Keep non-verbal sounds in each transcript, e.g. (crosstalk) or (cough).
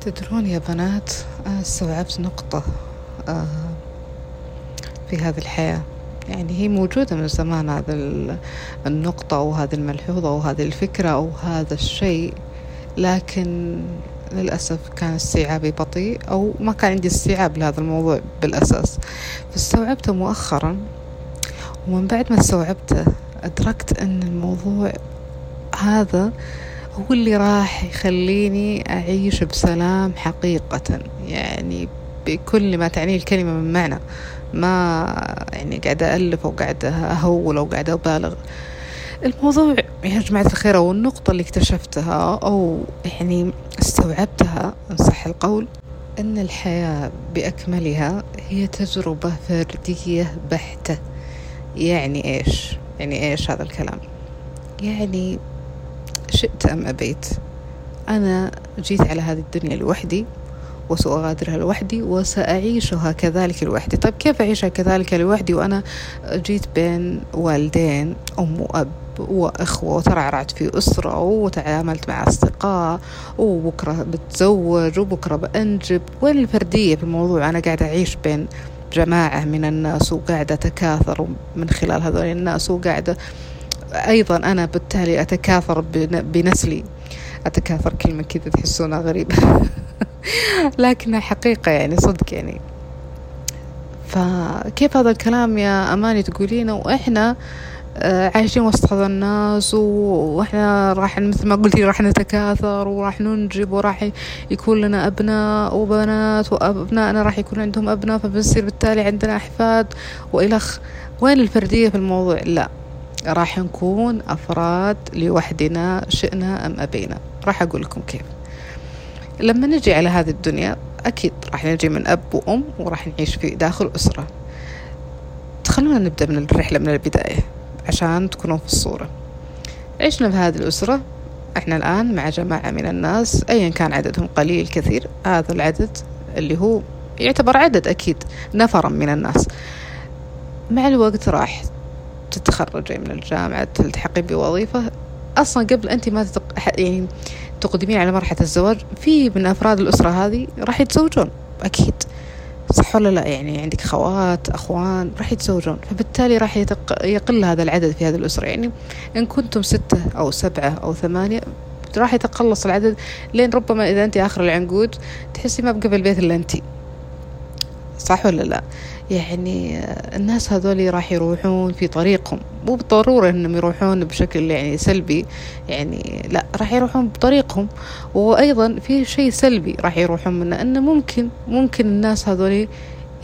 تدرون يا بنات أنا استوعبت نقطة آه، في هذه الحياة. يعني هي موجودة من زمان هذا النقطة أو هذه الملحوظة أو هذه الفكرة أو هذا الشيء. لكن للأسف كان استيعابي بطيء أو ما كان عندي استيعاب لهذا الموضوع بالأساس. فاستوعبته مؤخرا ومن بعد ما استوعبته أدركت أن الموضوع هذا هو اللي راح يخليني أعيش بسلام حقيقة. يعني بكل ما تعنيه الكلمة من معنى. ما يعني قاعدة ألف أو قاعدة أهول أو قاعدة أبالغ. الموضوع يا جماعة الخير أو النقطة اللي اكتشفتها أو يعني استوعبتها إن صح القول أن الحياة بأكملها هي تجربة فردية بحتة. يعني إيش؟ يعني إيش هذا الكلام؟ يعني شئت أم أبيت؟ أنا جيت على هذه الدنيا لوحدي وسأغادرها لوحدي وسأعيشها كذلك لوحدي. طيب كيف أعيشها كذلك لوحدي؟ وأنا جيت بين والدين أم وأب وإخوة وترعرعت في أسرة وتعاملت مع أصدقاء وبكرة بتزوج وبكرة بأنجب. وين الفردية في الموضوع أنا قاعدة أعيش بين جماعة من الناس وقاعدة أتكاثر من خلال هذول الناس وقاعدة أيضا أنا بالتالي أتكاثر بنسلي. أتكاثر كلمة كذا تحسونها غريبة. (laughs) لكنها حقيقة يعني صدق يعني. فكيف هذا الكلام يا أماني تقولينه وإحنا آه، عايشين وسط هذا الناس وإحنا راح مثل ما قلتي راح نتكاثر وراح ننجب وراح يكون لنا أبناء وبنات وأبنائنا راح يكون عندهم أبناء فبنصير بالتالي عندنا أحفاد وإلخ وين الفردية في الموضوع؟ لا. راح نكون أفراد لوحدنا شئنا أم أبينا. راح أقول لكم كيف. لما نجي على هذه الدنيا أكيد راح نجي من أب وأم وراح نعيش في داخل أسرة. خلونا نبدأ من الرحلة من البداية عشان تكونوا في الصورة. عشنا في هذه الأسرة. إحنا الآن مع جماعة من الناس أيا كان عددهم قليل كثير هذا العدد اللي هو يعتبر عدد أكيد نفرا من الناس. مع الوقت راح تتخرجي من الجامعة تلتحقي بوظيفة. أصلا قبل أنت ما تتق... يعني تقدمين على مرحلة الزواج في من أفراد الأسرة هذه راح يتزوجون أكيد. صح ولا لا؟ يعني عندك خوات أخوان راح يتزوجون فبالتالي راح يتق... يقل هذا العدد في هذه الأسرة. يعني إن كنتم ستة أو سبعة أو ثمانية راح يتقلص العدد لين ربما إذا أنت آخر العنقود تحسي ما بقى في البيت إلا أنت. صح ولا لا؟ يعني الناس هذول راح يروحون في طريقهم مو بالضرورة إنهم يروحون بشكل يعني سلبي يعني لا راح يروحون بطريقهم. وأيضا في شيء سلبي راح يروحون منه إنه ممكن ممكن الناس هذول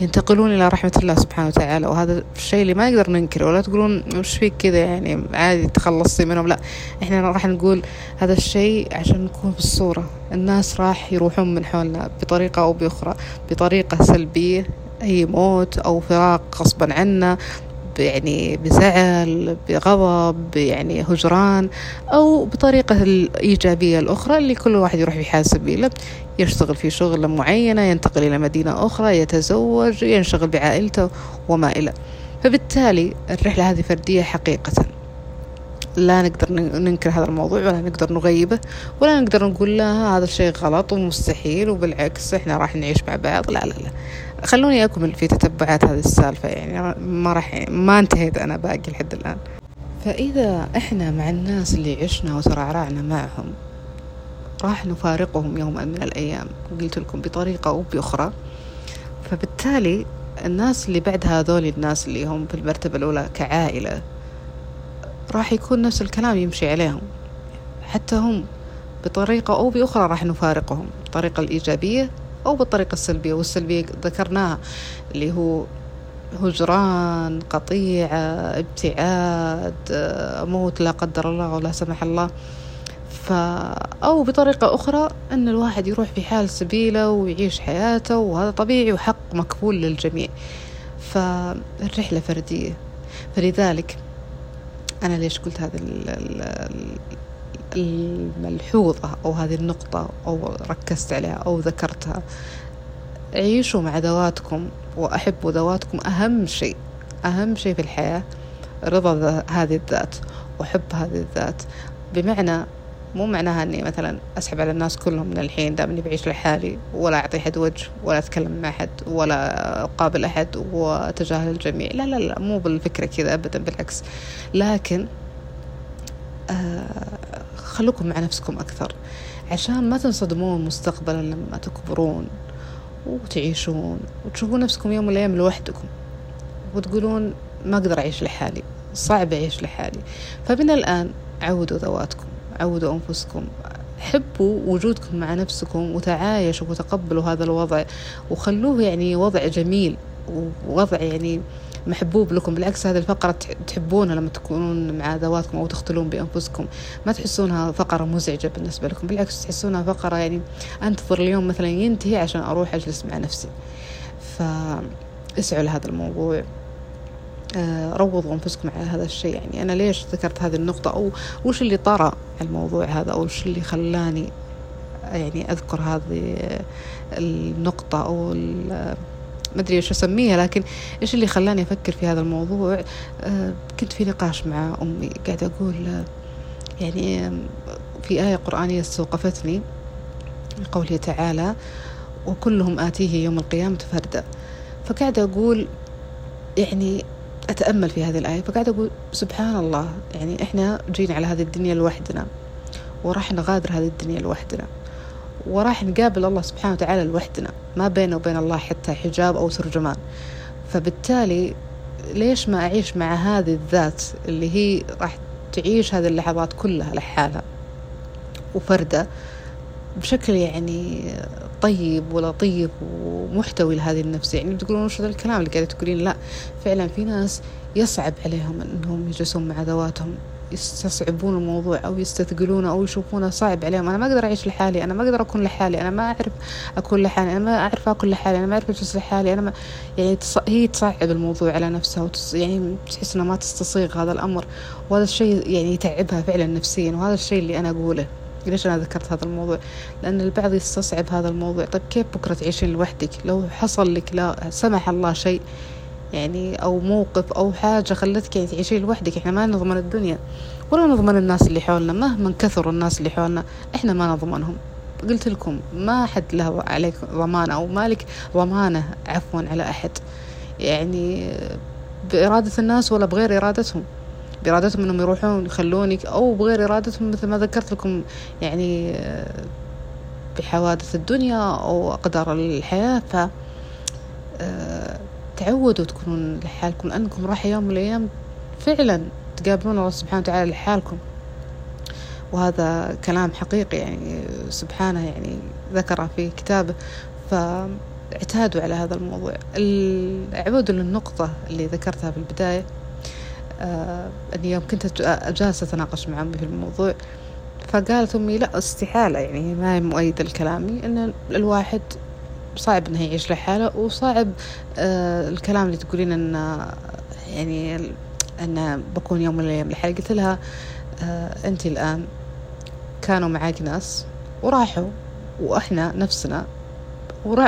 ينتقلون إلى رحمة الله سبحانه وتعالى. وهذا الشيء اللي ما نقدر ننكره. ولا تقولون وش فيك كذا يعني عادي تخلصتي منهم. لا إحنا راح نقول هذا الشيء عشان نكون في الصورة. الناس راح يروحون من حولنا بطريقة أو بأخرى بطريقة سلبية أي موت أو فراق غصبا عنا. يعني بزعل بغضب يعني هجران أو بطريقة الإيجابية الأخرى اللي كل واحد يروح يحاسب سبيله يشتغل في شغلة معينة ينتقل إلى مدينة أخرى يتزوج ينشغل بعائلته وما إلى. فبالتالي الرحلة هذه فردية حقيقة. لا نقدر ننكر هذا الموضوع ولا نقدر نغيبه ولا نقدر نقول لا هذا الشيء غلط ومستحيل وبالعكس إحنا راح نعيش مع بعض. لا لا لا. خلوني أكمل في تتبعات هذه السالفة يعني ما راح ما انتهيت أنا باقي لحد الآن. فإذا إحنا مع الناس اللي عشنا وترعرعنا معهم راح نفارقهم يوما من الأيام قلت لكم بطريقة أو بأخرى. فبالتالي الناس اللي بعد هذول الناس اللي هم في المرتبة الأولى كعائلة راح يكون نفس الكلام يمشي عليهم. حتى هم بطريقة أو بأخرى راح نفارقهم. الطريقة الإيجابية أو بالطريقة السلبية والسلبية ذكرناها اللي هو هجران قطيعة ابتعاد موت لا قدر الله ولا سمح الله. ف أو بطريقة أخرى أن الواحد يروح في حال سبيله ويعيش حياته وهذا طبيعي وحق مكفول للجميع. فالرحلة فردية. فلذلك أنا ليش قلت هذا الملحوظة أو هذه النقطة أو ركزت عليها أو ذكرتها. عيشوا مع ذواتكم وأحبوا ذواتكم. أهم شيء أهم شيء في الحياة رضا هذه الذات وحب هذه الذات. بمعنى مو معناها إني مثلا أسحب على الناس كلهم من الحين دام بعيش لحالي ولا أعطي حد وجه ولا أتكلم مع حد ولا أقابل أحد وأتجاهل الجميع. لا لا لا مو بالفكرة كذا ابدا بالعكس. لكن آه خلوكم مع نفسكم أكثر عشان ما تنصدمون مستقبلا لما تكبرون وتعيشون وتشوفون نفسكم يوم من الأيام لوحدكم وتقولون ما أقدر أعيش لحالي صعب أعيش لحالي. فمن الآن عودوا ذواتكم عودوا أنفسكم حبوا وجودكم مع نفسكم وتعايشوا وتقبلوا هذا الوضع وخلوه يعني وضع جميل ووضع يعني محبوب لكم بالعكس هذه الفقرة تحبونها لما تكونون مع ذواتكم أو تختلون بأنفسكم. ما تحسونها فقرة مزعجة بالنسبة لكم بالعكس تحسونها فقرة يعني أنتظر اليوم مثلا ينتهي عشان أروح أجلس مع نفسي. فاسعوا لهذا الموضوع. آه، روضوا أنفسكم على هذا الشيء. يعني أنا ليش ذكرت هذه النقطة؟ أو وش اللي طرى الموضوع هذا؟ أو وش اللي خلاني يعني أذكر هذه النقطة أو ما أدري إيش أسميها لكن إيش اللي خلاني أفكر في هذا الموضوع؟ آه، كنت في نقاش مع أمي قاعدة أقول آه، يعني في آية قرآنية استوقفتني قوله تعالى وكلهم آتيه يوم القيامة فردا. فقاعدة أقول يعني أتأمل في هذه الآية. فقاعدة أقول سبحان الله يعني إحنا جينا على هذه الدنيا لوحدنا وراح نغادر هذه الدنيا لوحدنا. وراح نقابل الله سبحانه وتعالى لوحدنا ما بينه وبين الله حتى حجاب أو ترجمان. فبالتالي ليش ما أعيش مع هذه الذات اللي هي راح تعيش هذه اللحظات كلها لحالها؟ وفردة بشكل يعني طيب ولطيف ومحتوي لهذه النفس. يعني تقولون وش هذا الكلام اللي قاعدة تقولين؟ لا فعلا في ناس يصعب عليهم إنهم يجلسون مع ذواتهم. يستصعبون الموضوع أو يستثقلونه أو يشوفونه صعب عليهم. أنا ما أقدر أعيش لحالي أنا ما أقدر أكون لحالي أنا ما أعرف أكون لحالي أنا ما أعرف أكل لحالي أنا ما أعرف أجلس لحالي. أنا ما يعني تص... هي تصعب الموضوع على نفسها وتص... يعني تحس إنها ما تستصيغ هذا الأمر. وهذا الشيء يعني يتعبها فعلا نفسيا وهذا الشيء اللي أنا أقوله. ليش أنا ذكرت هذا الموضوع؟ لأن البعض يستصعب هذا الموضوع. طيب كيف بكرة تعيشين لوحدك؟ لو حصل لك لا سمح الله شيء يعني أو موقف أو حاجة خلتك يعني تعيشين لوحدك. إحنا ما نضمن الدنيا ولا نضمن الناس اللي حولنا مهما كثروا الناس اللي حولنا إحنا ما نضمنهم. قلت لكم ما حد له عليك ضمان أو مالك ضمانة عفوا على أحد. يعني بإرادة الناس ولا بغير إرادتهم. بإرادتهم إنهم يروحون يخلونك أو بغير إرادتهم مثل ما ذكرت لكم يعني بحوادث الدنيا أو أقدار الحياة. ف تعودوا تكونون لحالكم لأنكم راح يوم من الأيام فعلا تقابلون الله سبحانه وتعالى لحالكم. وهذا كلام حقيقي يعني سبحانه يعني ذكره في كتابه. فاعتادوا على هذا الموضوع. اعودوا للنقطة اللي ذكرتها في البداية آه أني يوم كنت جالسة أتناقش مع أمي في الموضوع فقالت أمي لا استحالة يعني ما هي مؤيدة لكلامي أن الواحد صعب انه يعيش لحاله وصعب آه الكلام اللي تقولين انه يعني إن بكون يوم من الأيام لحالي قلت لها آه انت الآن كانوا معاك ناس وراحوا وإحنا نفسنا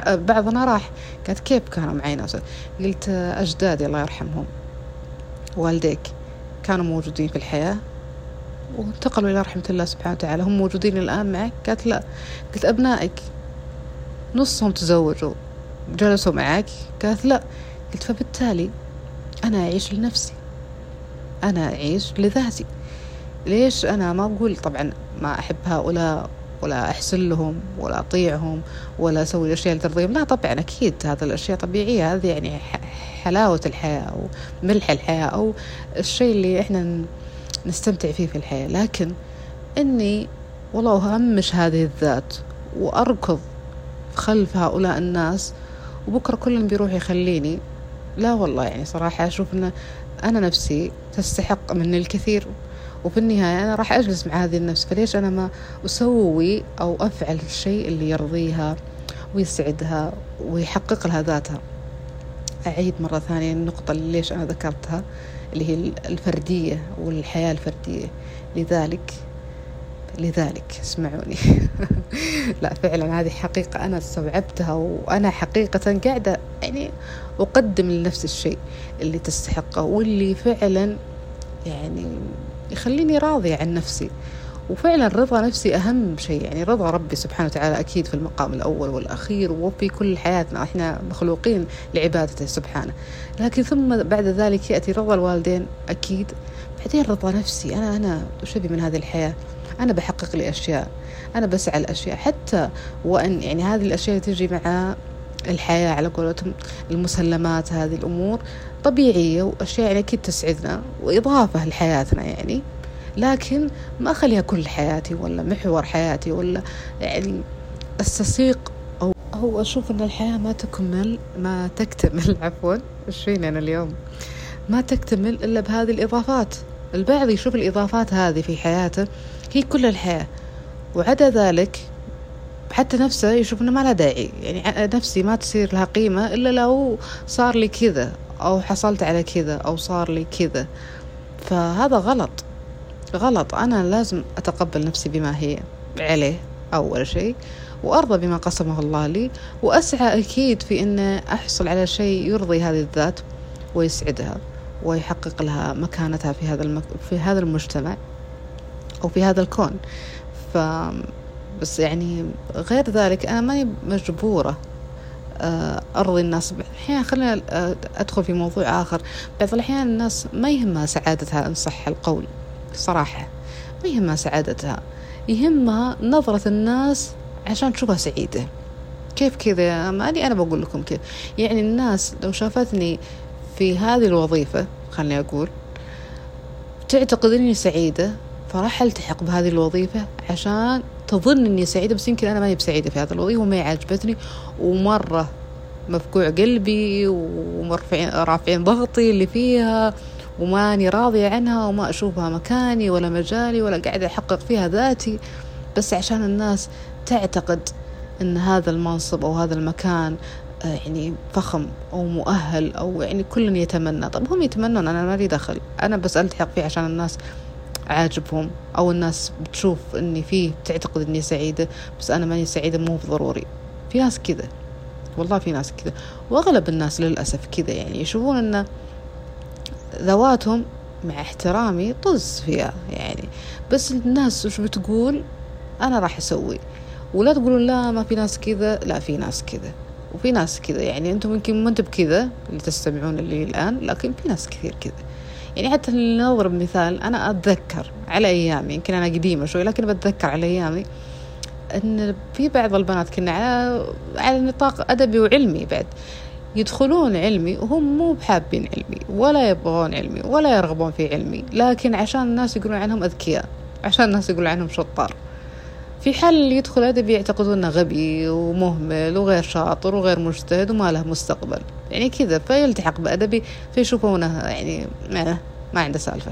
بعضنا راح. قالت كيف كانوا معي ناس؟ قلت أجدادي الله يرحمهم والديك كانوا موجودين في الحياة وانتقلوا إلى رحمة الله سبحانه وتعالى. هم موجودين الآن معك؟ قالت لا. قلت أبنائك نصهم تزوجوا جلسوا معك قالت لا قلت فبالتالي أنا أعيش لنفسي أنا أعيش لذاتي. ليش أنا ما أقول طبعا ما أحب هؤلاء ولا أحسن لهم ولا أطيعهم ولا أسوي الأشياء اللي ترضيهم لا طبعا أكيد هذا الأشياء طبيعية هذه يعني حلاوة الحياة أو ملح الحياة أو الشيء اللي إحنا نستمتع فيه في الحياة. لكن إني والله أهمش هذه الذات وأركض خلف هؤلاء الناس وبكرة كل بيروح يخليني. لا والله يعني صراحة أشوف أن أنا نفسي تستحق مني الكثير وفي النهاية أنا راح أجلس مع هذه النفس. فليش أنا ما أسوي أو أفعل الشيء اللي يرضيها ويسعدها ويحقق لها ذاتها؟ أعيد مرة ثانية النقطة اللي ليش أنا ذكرتها اللي هي الفردية والحياة الفردية. لذلك لذلك اسمعوني. (laughs) لا فعلا هذه حقيقة أنا استوعبتها وأنا حقيقة قاعدة يعني أقدم لنفس الشيء اللي تستحقه واللي فعلا يعني يخليني راضية عن نفسي. وفعلا رضا نفسي أهم شيء يعني رضا ربي سبحانه وتعالى أكيد في المقام الأول والأخير وفي كل حياتنا إحنا مخلوقين لعبادته سبحانه. لكن ثم بعد ذلك يأتي رضا الوالدين أكيد. بعدين رضا نفسي أنا أنا وش من هذه الحياة؟ أنا بحقق لي أشياء أنا بسعى الأشياء حتى وأن يعني هذه الأشياء تجي مع الحياة على قولتهم المسلمات هذه الأمور طبيعية وأشياء يعني أكيد تسعدنا وإضافة لحياتنا يعني. لكن ما أخليها كل حياتي ولا محور حياتي ولا يعني أستسيق أو أو أشوف أن الحياة ما تكمل ما تكتمل. (laughs) عفوا إيش فيني أنا اليوم؟ ما تكتمل إلا بهذه الإضافات. البعض يشوف الإضافات هذه في حياته هي كل الحياة. وعدا ذلك حتى نفسه يشوف إنه ما له داعي. يعني نفسي ما تصير لها قيمة إلا لو صار لي كذا أو حصلت على كذا أو صار لي كذا. فهذا غلط. غلط. أنا لازم أتقبل نفسي بما هي عليه أول شيء. وأرضى بما قسمه الله لي. وأسعى أكيد في ان أحصل على شيء يرضي هذه الذات ويسعدها ويحقق لها مكانتها في هذا المك... في هذا المجتمع. أو في هذا الكون. ف بس يعني غير ذلك أنا ماني مجبورة آه، أرضي الناس. أحيانا خلينا آه، أدخل في موضوع آخر. بعض الأحيان الناس ما يهمها سعادتها إن صح القول صراحة. ما يهمها سعادتها. يهمها نظرة الناس عشان تشوفها سعيدة. كيف كذا؟ ماني أنا بقول لكم كيف يعني الناس لو شافتني في هذه الوظيفة خلني أقول تعتقد إني سعيدة؟ فراح ألتحق بهذه الوظيفة عشان تظن إني سعيدة بس يمكن أنا ماني بسعيدة في هذا الوظيفة وما عجبتني ومرة مفقوع قلبي ومرفعين رافعين ضغطي اللي فيها وماني راضية عنها وما أشوفها مكاني ولا مجالي ولا قاعدة أحقق فيها ذاتي. بس عشان الناس تعتقد أن هذا المنصب أو هذا المكان آه، يعني فخم أو مؤهل أو يعني كل يتمنى. طب هم يتمنون أنا ما لي دخل. أنا بس ألتحق فيه عشان الناس عاجبهم أو الناس بتشوف إني فيه تعتقد إني سعيدة بس أنا ماني سعيدة مو ضروري في ناس كذا. والله في ناس كذا. وأغلب الناس للأسف كذا يعني. يشوفون إن ذواتهم مع احترامي طز فيها يعني. بس الناس وش بتقول؟ أنا راح أسوي. ولا تقولون لا ما في ناس كذا. لا في ناس كذا. وفي ناس كذا يعني. أنتم يمكن ما أنتم بكذا اللي تستمعون لي الآن لكن في ناس كثير كذا. يعني حتى نضرب مثال أنا أتذكر على أيامي يمكن أنا قديمة شوي لكن بتذكر على أيامي أن في بعض البنات كنا على على نطاق أدبي وعلمي بعد. يدخلون علمي وهم مو بحابين علمي ولا يبغون علمي ولا يرغبون في علمي لكن عشان الناس يقولون عنهم أذكياء عشان الناس يقولون عنهم شطار. في حال اللي يدخل أدبي يعتقدونه غبي ومهمل وغير شاطر وغير مجتهد وما له مستقبل. يعني كذا فيلتحق بأدبي فيشوفونه يعني ما عنده سالفة.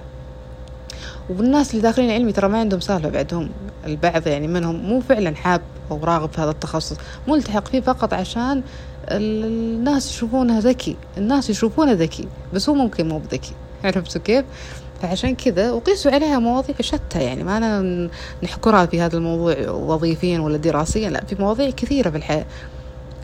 والناس اللي داخلين علمي ترى ما عندهم سالفة بعدهم. البعض يعني منهم مو فعلا حاب أو راغب في هذا التخصص. ملتحق فيه فقط عشان الناس يشوفونه ذكي. الناس يشوفونه ذكي بس هو ممكن مو بذكي. عرفتوا كيف؟ فعشان كذا وقيسوا عليها مواضيع شتى يعني ما أنا نحكرها في هذا الموضوع وظيفيا ولا دراسيا لا في مواضيع كثيرة في الحياة.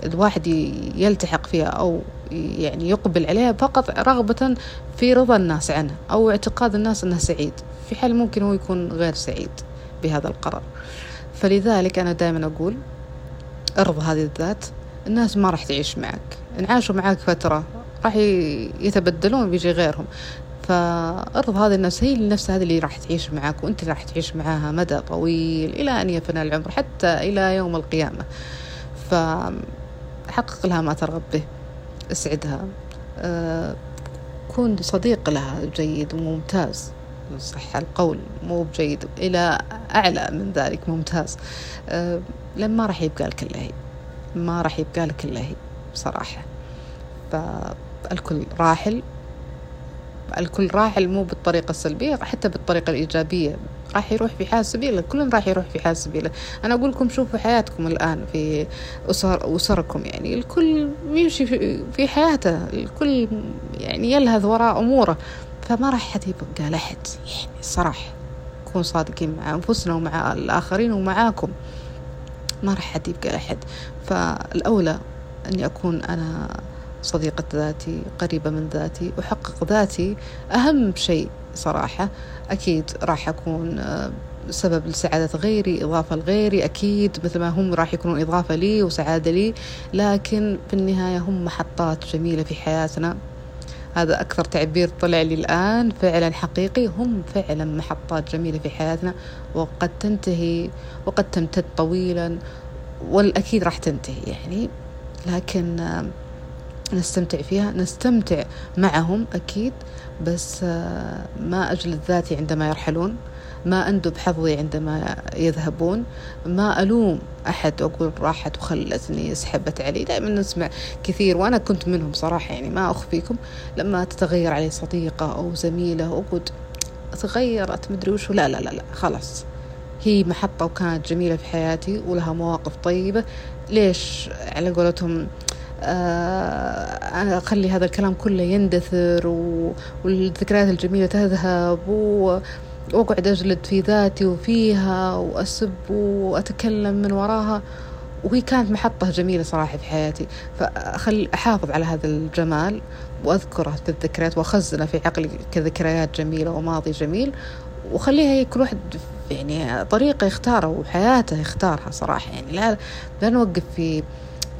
الواحد يلتحق فيها أو يعني يقبل عليها فقط رغبة في رضا الناس عنه أو اعتقاد الناس أنه سعيد. في حال ممكن هو يكون غير سعيد بهذا القرار. فلذلك أنا دائما أقول ارضى هذه الذات الناس ما راح تعيش معك. إن عاشوا معك فترة راح يتبدلون بيجي غيرهم. فارض هذه النفس هي النفس هذه اللي راح تعيش معك وأنت راح تعيش معاها مدى طويل إلى أن يفنى العمر حتى إلى يوم القيامة. فحقق لها ما ترغب به اسعدها. أه كون صديق لها جيد وممتاز. صح القول مو بجيد إلى أعلى من ذلك ممتاز. أه لما ما راح يبقى لك إلا هي. ما راح يبقى لك إلا هي بصراحة. فالكل راحل. الكل راحل مو بالطريقة السلبية حتى بالطريقة الإيجابية. راح يروح في حال سبيله كلهم راح يروح في حال سبيله. أنا أقول لكم شوفوا حياتكم الآن في أسر أسركم يعني الكل يمشي في حياته. الكل يعني يلهث وراء أموره. فما راح حد يبقى لحد يعني الصراحة نكون صادقين مع أنفسنا ومع الآخرين ومعاكم. ما راح حد يبقى لحد فالأولى أني أكون أنا صديقة ذاتي قريبة من ذاتي أحقق ذاتي أهم شيء صراحة. أكيد راح أكون سبب لسعادة غيري إضافة لغيري أكيد مثل ما هم راح يكونون إضافة لي وسعادة لي لكن في النهاية هم محطات جميلة في حياتنا. هذا أكثر تعبير طلع لي الآن. فعلا حقيقي هم فعلا محطات جميلة في حياتنا وقد تنتهي وقد تمتد طويلا والأكيد راح تنتهي يعني. لكن نستمتع فيها نستمتع معهم أكيد بس ما أجلد ذاتي عندما يرحلون ما أندب حظي عندما يذهبون ما ألوم أحد أقول راحت وخلتني سحبت علي. دائما نسمع كثير وأنا كنت منهم صراحة يعني ما أخفيكم. لما تتغير علي صديقة أو زميلة أقول تغيرت مدري وش لا لا لا لا خلاص. هي محطة وكانت جميلة في حياتي ولها مواقف طيبة. ليش على قولتهم آه أخلي هذا الكلام كله يندثر والذكريات الجميلة تذهب و وأقعد أجلد في ذاتي وفيها وأسب وأتكلم من وراها. وهي كانت محطة جميلة صراحة في حياتي. فأخل أحافظ على هذا الجمال وأذكره في الذكريات وأخزنه في عقلي كذكريات جميلة وماضي جميل. وخليها هي كل واحد يعني طريقة يختارها وحياته يختارها صراحة. يعني لا لا نوقف في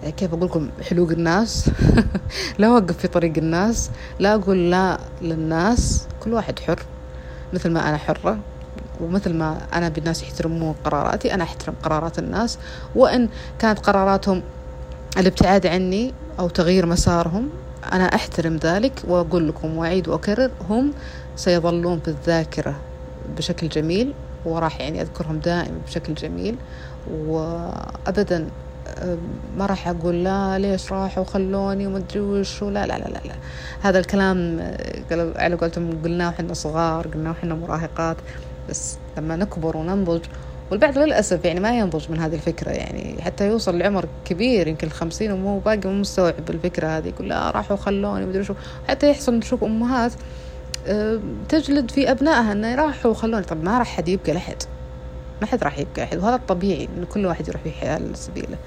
كيف أقول لكم حلوق الناس. (laughs) لا أوقف في طريق الناس لا أقول لا للناس كل واحد حر مثل ما أنا حرة ومثل ما أنا بالناس يحترمون قراراتي أنا أحترم قرارات الناس. وإن كانت قراراتهم الابتعاد عني أو تغيير مسارهم أنا أحترم ذلك وأقول لكم وأعيد وأكرر هم سيظلون في الذاكرة بشكل جميل وراح يعني أذكرهم دائما بشكل جميل وأبدا ما راح أقول لا ليش راحوا؟ وخلوني ومدري وش لا لا لا لا, لا. هذا الكلام على قولتهم قلناه وحنا صغار قلناه وحنا مراهقات. بس لما نكبر وننضج والبعض للأسف يعني ما ينضج من هذه الفكرة. يعني حتى يوصل لعمر كبير يمكن الخمسين ومو باقي مو مستوعب الفكرة هذه. يقول لا راحوا خلوني مدري شو حتى يحصل نشوف أمهات تجلد في أبنائها إنه راحوا وخلوني طب ما راح حد يبقى لحد. ما حد راح يبقى أحد وهذا الطبيعي إن كل واحد يروح في حياة سبيله.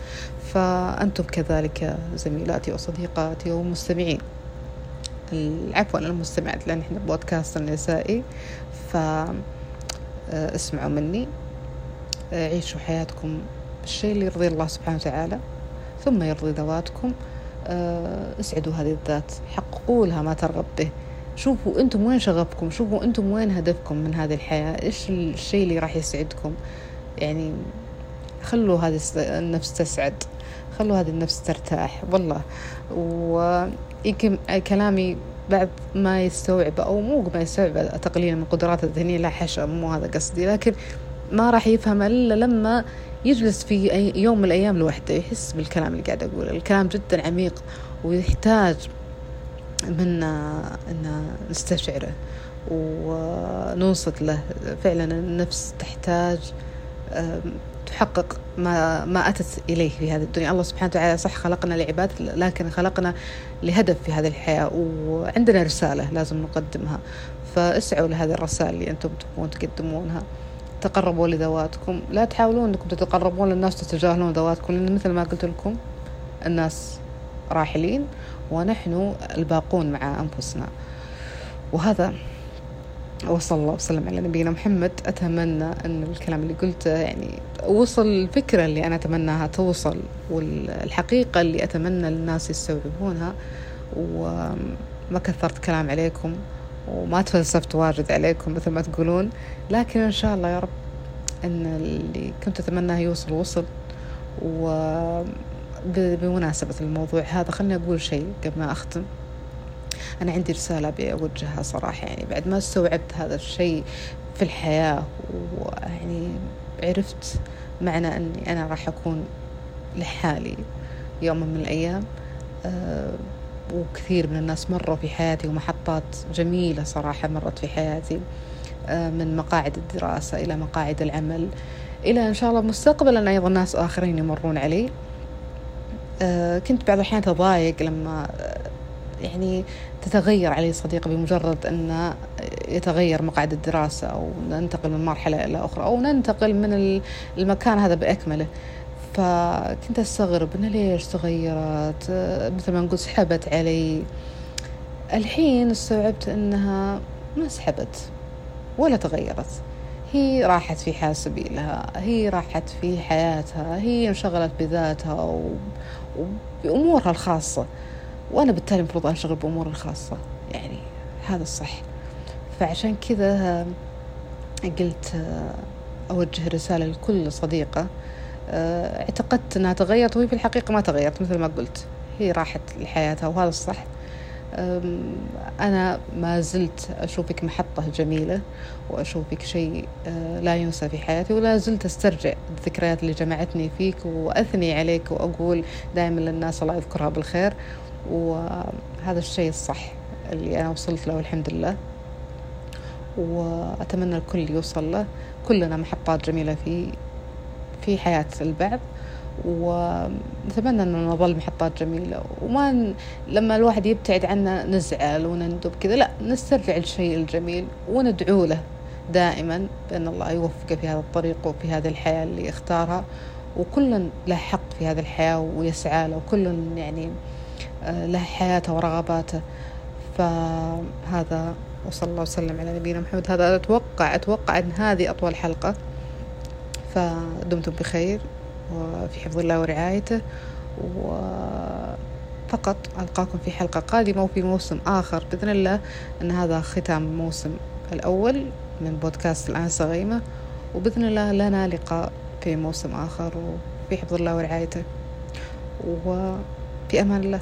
فأنتم كذلك زميلاتي وصديقاتي ومستمعين. عفوا المستمعات لأن إحنا بودكاست النسائي. ف آه، مني. آه، عيشوا حياتكم بالشيء اللي يرضي الله سبحانه وتعالى ثم يرضي ذواتكم. آه، اسعدوا هذه الذات. حققوا لها ما ترغب به. شوفوا أنتم وين شغفكم شوفوا أنتم وين هدفكم من هذه الحياة إيش الشيء اللي راح يسعدكم؟ يعني خلوا هذه النفس تسعد خلوا هذه النفس ترتاح والله. ويمكن كلامي بعد ما يستوعب أو مو ما يستوعب تقليلا من قدراته الذهنية لا حشا مو هذا قصدي لكن ما راح يفهم إلا لما يجلس في يوم من الأيام لوحده يحس بالكلام اللي قاعد أقوله. الكلام جدا عميق ويحتاج منا أن نستشعره وننصت له. فعلا النفس تحتاج تحقق ما ما أتت إليه في هذه الدنيا. الله سبحانه وتعالى صح خلقنا لعباد لكن خلقنا لهدف في هذه الحياة وعندنا رسالة لازم نقدمها. فاسعوا لهذه الرسائل اللي أنتم تبغون تقدمونها. تقربوا لذواتكم. لا تحاولون أنكم تتقربون للناس تتجاهلون ذواتكم لأن مثل ما قلت لكم الناس راحلين. ونحن الباقون مع أنفسنا. وهذا وصلى الله وسلم على نبينا محمد. أتمنى أن الكلام اللي قلته يعني وصل الفكرة اللي أنا أتمناها توصل والحقيقة اللي أتمنى الناس يستوعبونها. وما كثرت كلام عليكم وما تفلسفت واجد عليكم مثل ما تقولون. لكن إن شاء الله يا رب أن اللي كنت أتمناه يوصل وصل و بمناسبة الموضوع هذا خلني أقول شيء قبل ما أختم. أنا عندي رسالة أبي أوجهها صراحة يعني بعد ما استوعبت هذا الشيء في الحياة ويعني عرفت معنى أني أنا راح أكون لحالي يوم من الأيام. أه وكثير من الناس مروا في حياتي ومحطات جميلة صراحة مرت في حياتي أه من مقاعد الدراسة إلى مقاعد العمل إلى إن شاء الله مستقبلا أيضا ناس آخرين يمرون علي. كنت بعض الأحيان تضايق لما يعني تتغير علي صديقة بمجرد أن يتغير مقعد الدراسة أو ننتقل من مرحلة إلى أخرى أو ننتقل من المكان هذا بأكمله. فكنت أستغرب أنه ليش تغيرت؟ مثل ما نقول سحبت علي. الحين استوعبت أنها ما سحبت ولا تغيرت. هي راحت في حال سبيلها هي راحت في حياتها هي انشغلت بذاتها وبأمورها الخاصة. وأنا بالتالي المفروض أنشغل بأموري الخاصة. يعني هذا الصح. فعشان كذا قلت أوجه رسالة لكل صديقة. اعتقدت أنها تغيرت وهي في الحقيقة ما تغيرت مثل ما قلت. هي راحت لحياتها وهذا الصح. أنا ما زلت أشوفك محطة جميلة وأشوفك شيء أه، لا ينسى في حياتي ولا زلت أسترجع الذكريات اللي جمعتني فيك وأثني عليك وأقول دائما للناس الله يذكرها بالخير وهذا الشيء الصح اللي أنا وصلت له الحمد لله وأتمنى الكل يوصل له. كلنا محطات جميلة في في حياة البعض. ونتمنى أنه نظل محطات جميلة. وما. لما الواحد يبتعد عنا نزعل ونندب كذا لا نسترجع الشيء الجميل وندعو له دائما بأن الله يوفقه في هذا الطريق وفي هذه الحياة اللي اختارها وكل له حق في هذه الحياة ويسعى له وكل يعني آه، له حياته ورغباته. فهذا وصلى الله وسلم على نبينا محمد. هذا أتوقع أتوقع أن هذه أطول حلقة. فدمتم بخير. وفي حفظ الله ورعايته. وفقط ألقاكم في حلقة قادمة وفي موسم آخر بإذن الله أن هذا ختام الموسم الأول من بودكاست الآن صغيمة. وبإذن الله لنا لقاء في موسم آخر وفي حفظ الله ورعايته. وفي أمان الله.